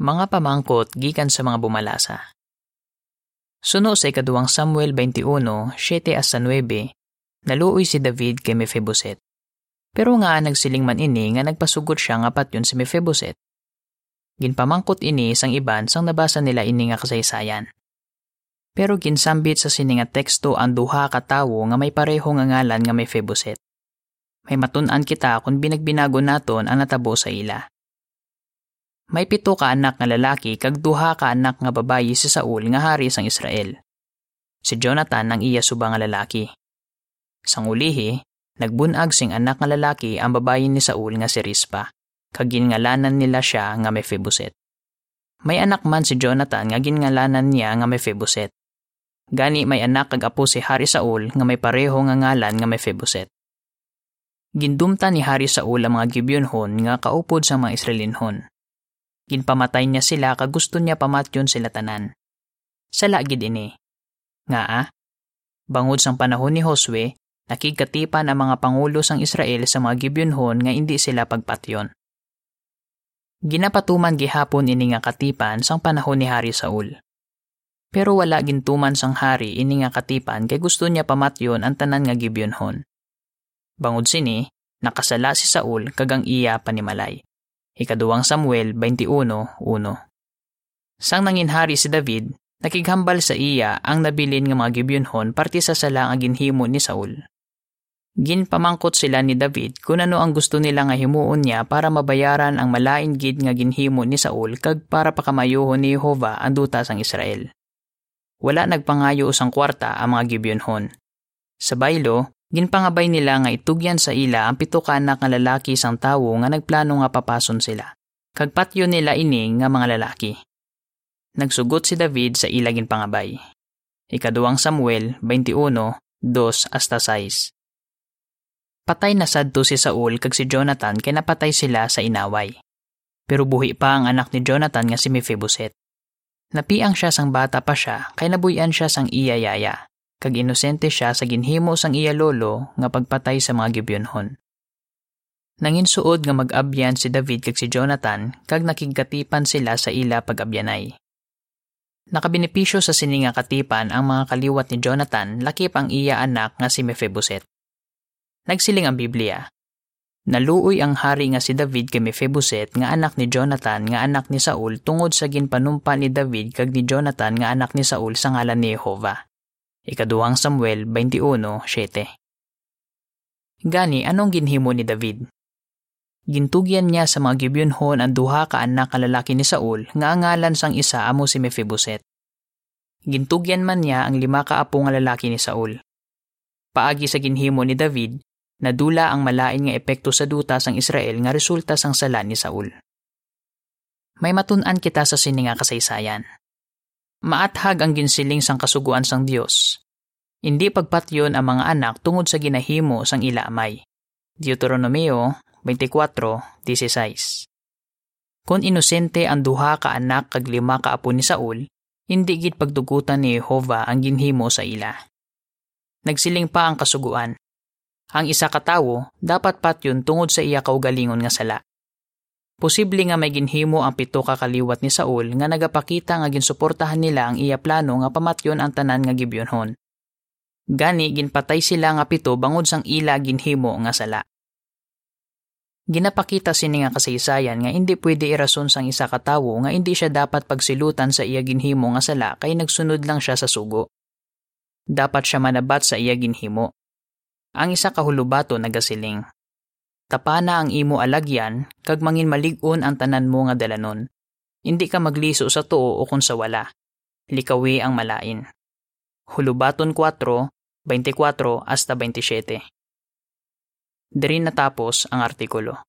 Mga pamangkot gikan sa mga bumalasa. Suno sa ikaduwang Samuel 21, 7 hasta 9, naluoy si David kay Mephiboset. Pero nga nagsiling man ini nga nagpasugot siya nga patyon si Mephiboset. Ginpamangkot ini sang iban sang nabasa nila ini nga kasaysayan. Pero ginsambit sa sini nga teksto ang duha ka tawo nga may pareho nga ngalan nga Mephiboset. May matun-an kita kung binagbinago naton ang natabo sa ila. May pito ka anak nga lalaki kag duha ka anak nga babayi si Saul nga hari sang Israel. Si Jonathan ang iya suba nga lalaki. Sang ulihi, nagbunag sing anak nga lalaki ang babayi ni Saul nga si Rispa, kag ginngalanan nila siya nga Mephiboset. May anak man si Jonathan nga ginngalanan niya nga Mephiboset. Gani may anak kag apo si Hari Saul nga may pareho nga ngalan nga Mephiboset. Gindumta ni Hari Saul ang mga Gibeonhon nga kaupod sa mga Israelinhon Ginpamatay niya sila kag gusto niya pamatyon sila tanan. Sala gid ini. Nga ah, bangod sang panahon ni Josue, nakigkatipan ang mga pangulo sang Israel sa mga Gibeonhon nga hindi sila pagpatyon. Ginapatuman gihapon ini nga katipan sang panahon ni Hari Saul. Pero wala gintuman sang hari ini nga katipan kay gusto niya pamatyon ang tanan nga Gibeonhon. Bangod sini, nakasala si Saul kagang iya panimalay. Ikaduwang Samuel 21.1 Sang nanginhari si David, nakighambal sa iya ang nabilin nga mga Gibeonhon parte sa sala nga ginhimo ni Saul. Ginpamangkot sila ni David kung ano ang gusto nila nga himuon niya para mabayaran ang malain gid nga ginhimo ni Saul kag para pakamayuhon ni Jehova ang duta sang Israel. Wala nagpangayo usang kwarta ang mga Gibeonhon. Sa baylo, Ginpangabay nila nga itugyan sa ila ang pito ka nga lalaki sang tawo nga nagplano nga papason sila. Kagpatyo nila ini nga mga lalaki. Nagsugot si David sa ila ginpangabay. Ikaduwang Samuel 21, 2 hasta 6. Patay na sadto si Saul kag si Jonathan kay napatay sila sa inaway. Pero buhi pa ang anak ni Jonathan nga si Mephiboset. Napiang siya sang bata pa siya kay nabuyan siya sang iya yaya kag inosente siya sa ginhimo sang iya lolo nga pagpatay sa mga Gibeonhon. Nanginsuod nga mag-abyan si David kag si Jonathan kag nakigkatipan sila sa ila pag-abyanay. Nakabenepisyo sa sini nga katipan ang mga kaliwat ni Jonathan lakip ang iya anak nga si Mephiboset. Nagsiling ang Biblia. Naluoy ang hari nga si David kay Mephiboset nga anak ni Jonathan nga anak ni Saul tungod sa ginpanumpa ni David kag ni Jonathan nga anak ni Saul sa ngalan ni Jehova. Ikaduhang Samuel 21.7 Gani, anong ginhimo ni David? Gintugyan niya sa mga Gibeonhon ang duha ka anak ka lalaki ni Saul nga angalan sang isa amo si Mephiboset. Gintugyan man niya ang lima ka apo nga lalaki ni Saul. Paagi sa ginhimo ni David, nadula ang malain nga epekto sa duta sang Israel nga resulta sang sala ni Saul. May matun-an kita sa sini nga kasaysayan maathag ang ginsiling sang kasuguan sang Dios. Hindi pagpatyon ang mga anak tungod sa ginahimo sang ila amay. Deuteronomio 24:16. Kung inosente ang duha ka anak kag lima ka apo ni Saul, hindi gid pagdugutan ni Jehova ang ginhimo sa ila. Nagsiling pa ang kasuguan. Ang isa ka tawo dapat patyon tungod sa iya kaugalingon nga sala. Posible nga may ginhimo ang pito ka kaliwat ni Saul nga nagapakita nga ginsuportahan nila ang iya plano nga pamatyon ang tanan nga Gibeonhon. Gani ginpatay sila nga pito bangod sang ila ginhimo nga sala. Ginapakita sini nga kasaysayan nga hindi pwede irason sang isa ka tawo nga hindi siya dapat pagsilutan sa iya ginhimo nga sala kay nagsunod lang siya sa sugo. Dapat siya manabat sa iya ginhimo. Ang isa ka hulubato nagasiling, Tapana ang imo alagyan, kag mangin malig-on ang tanan mo nga dalanon. Hindi ka magliso sa tuo o kung sa wala. Likawi ang malain. Hulubaton 4, 24 hasta 27. Diri natapos ang artikulo.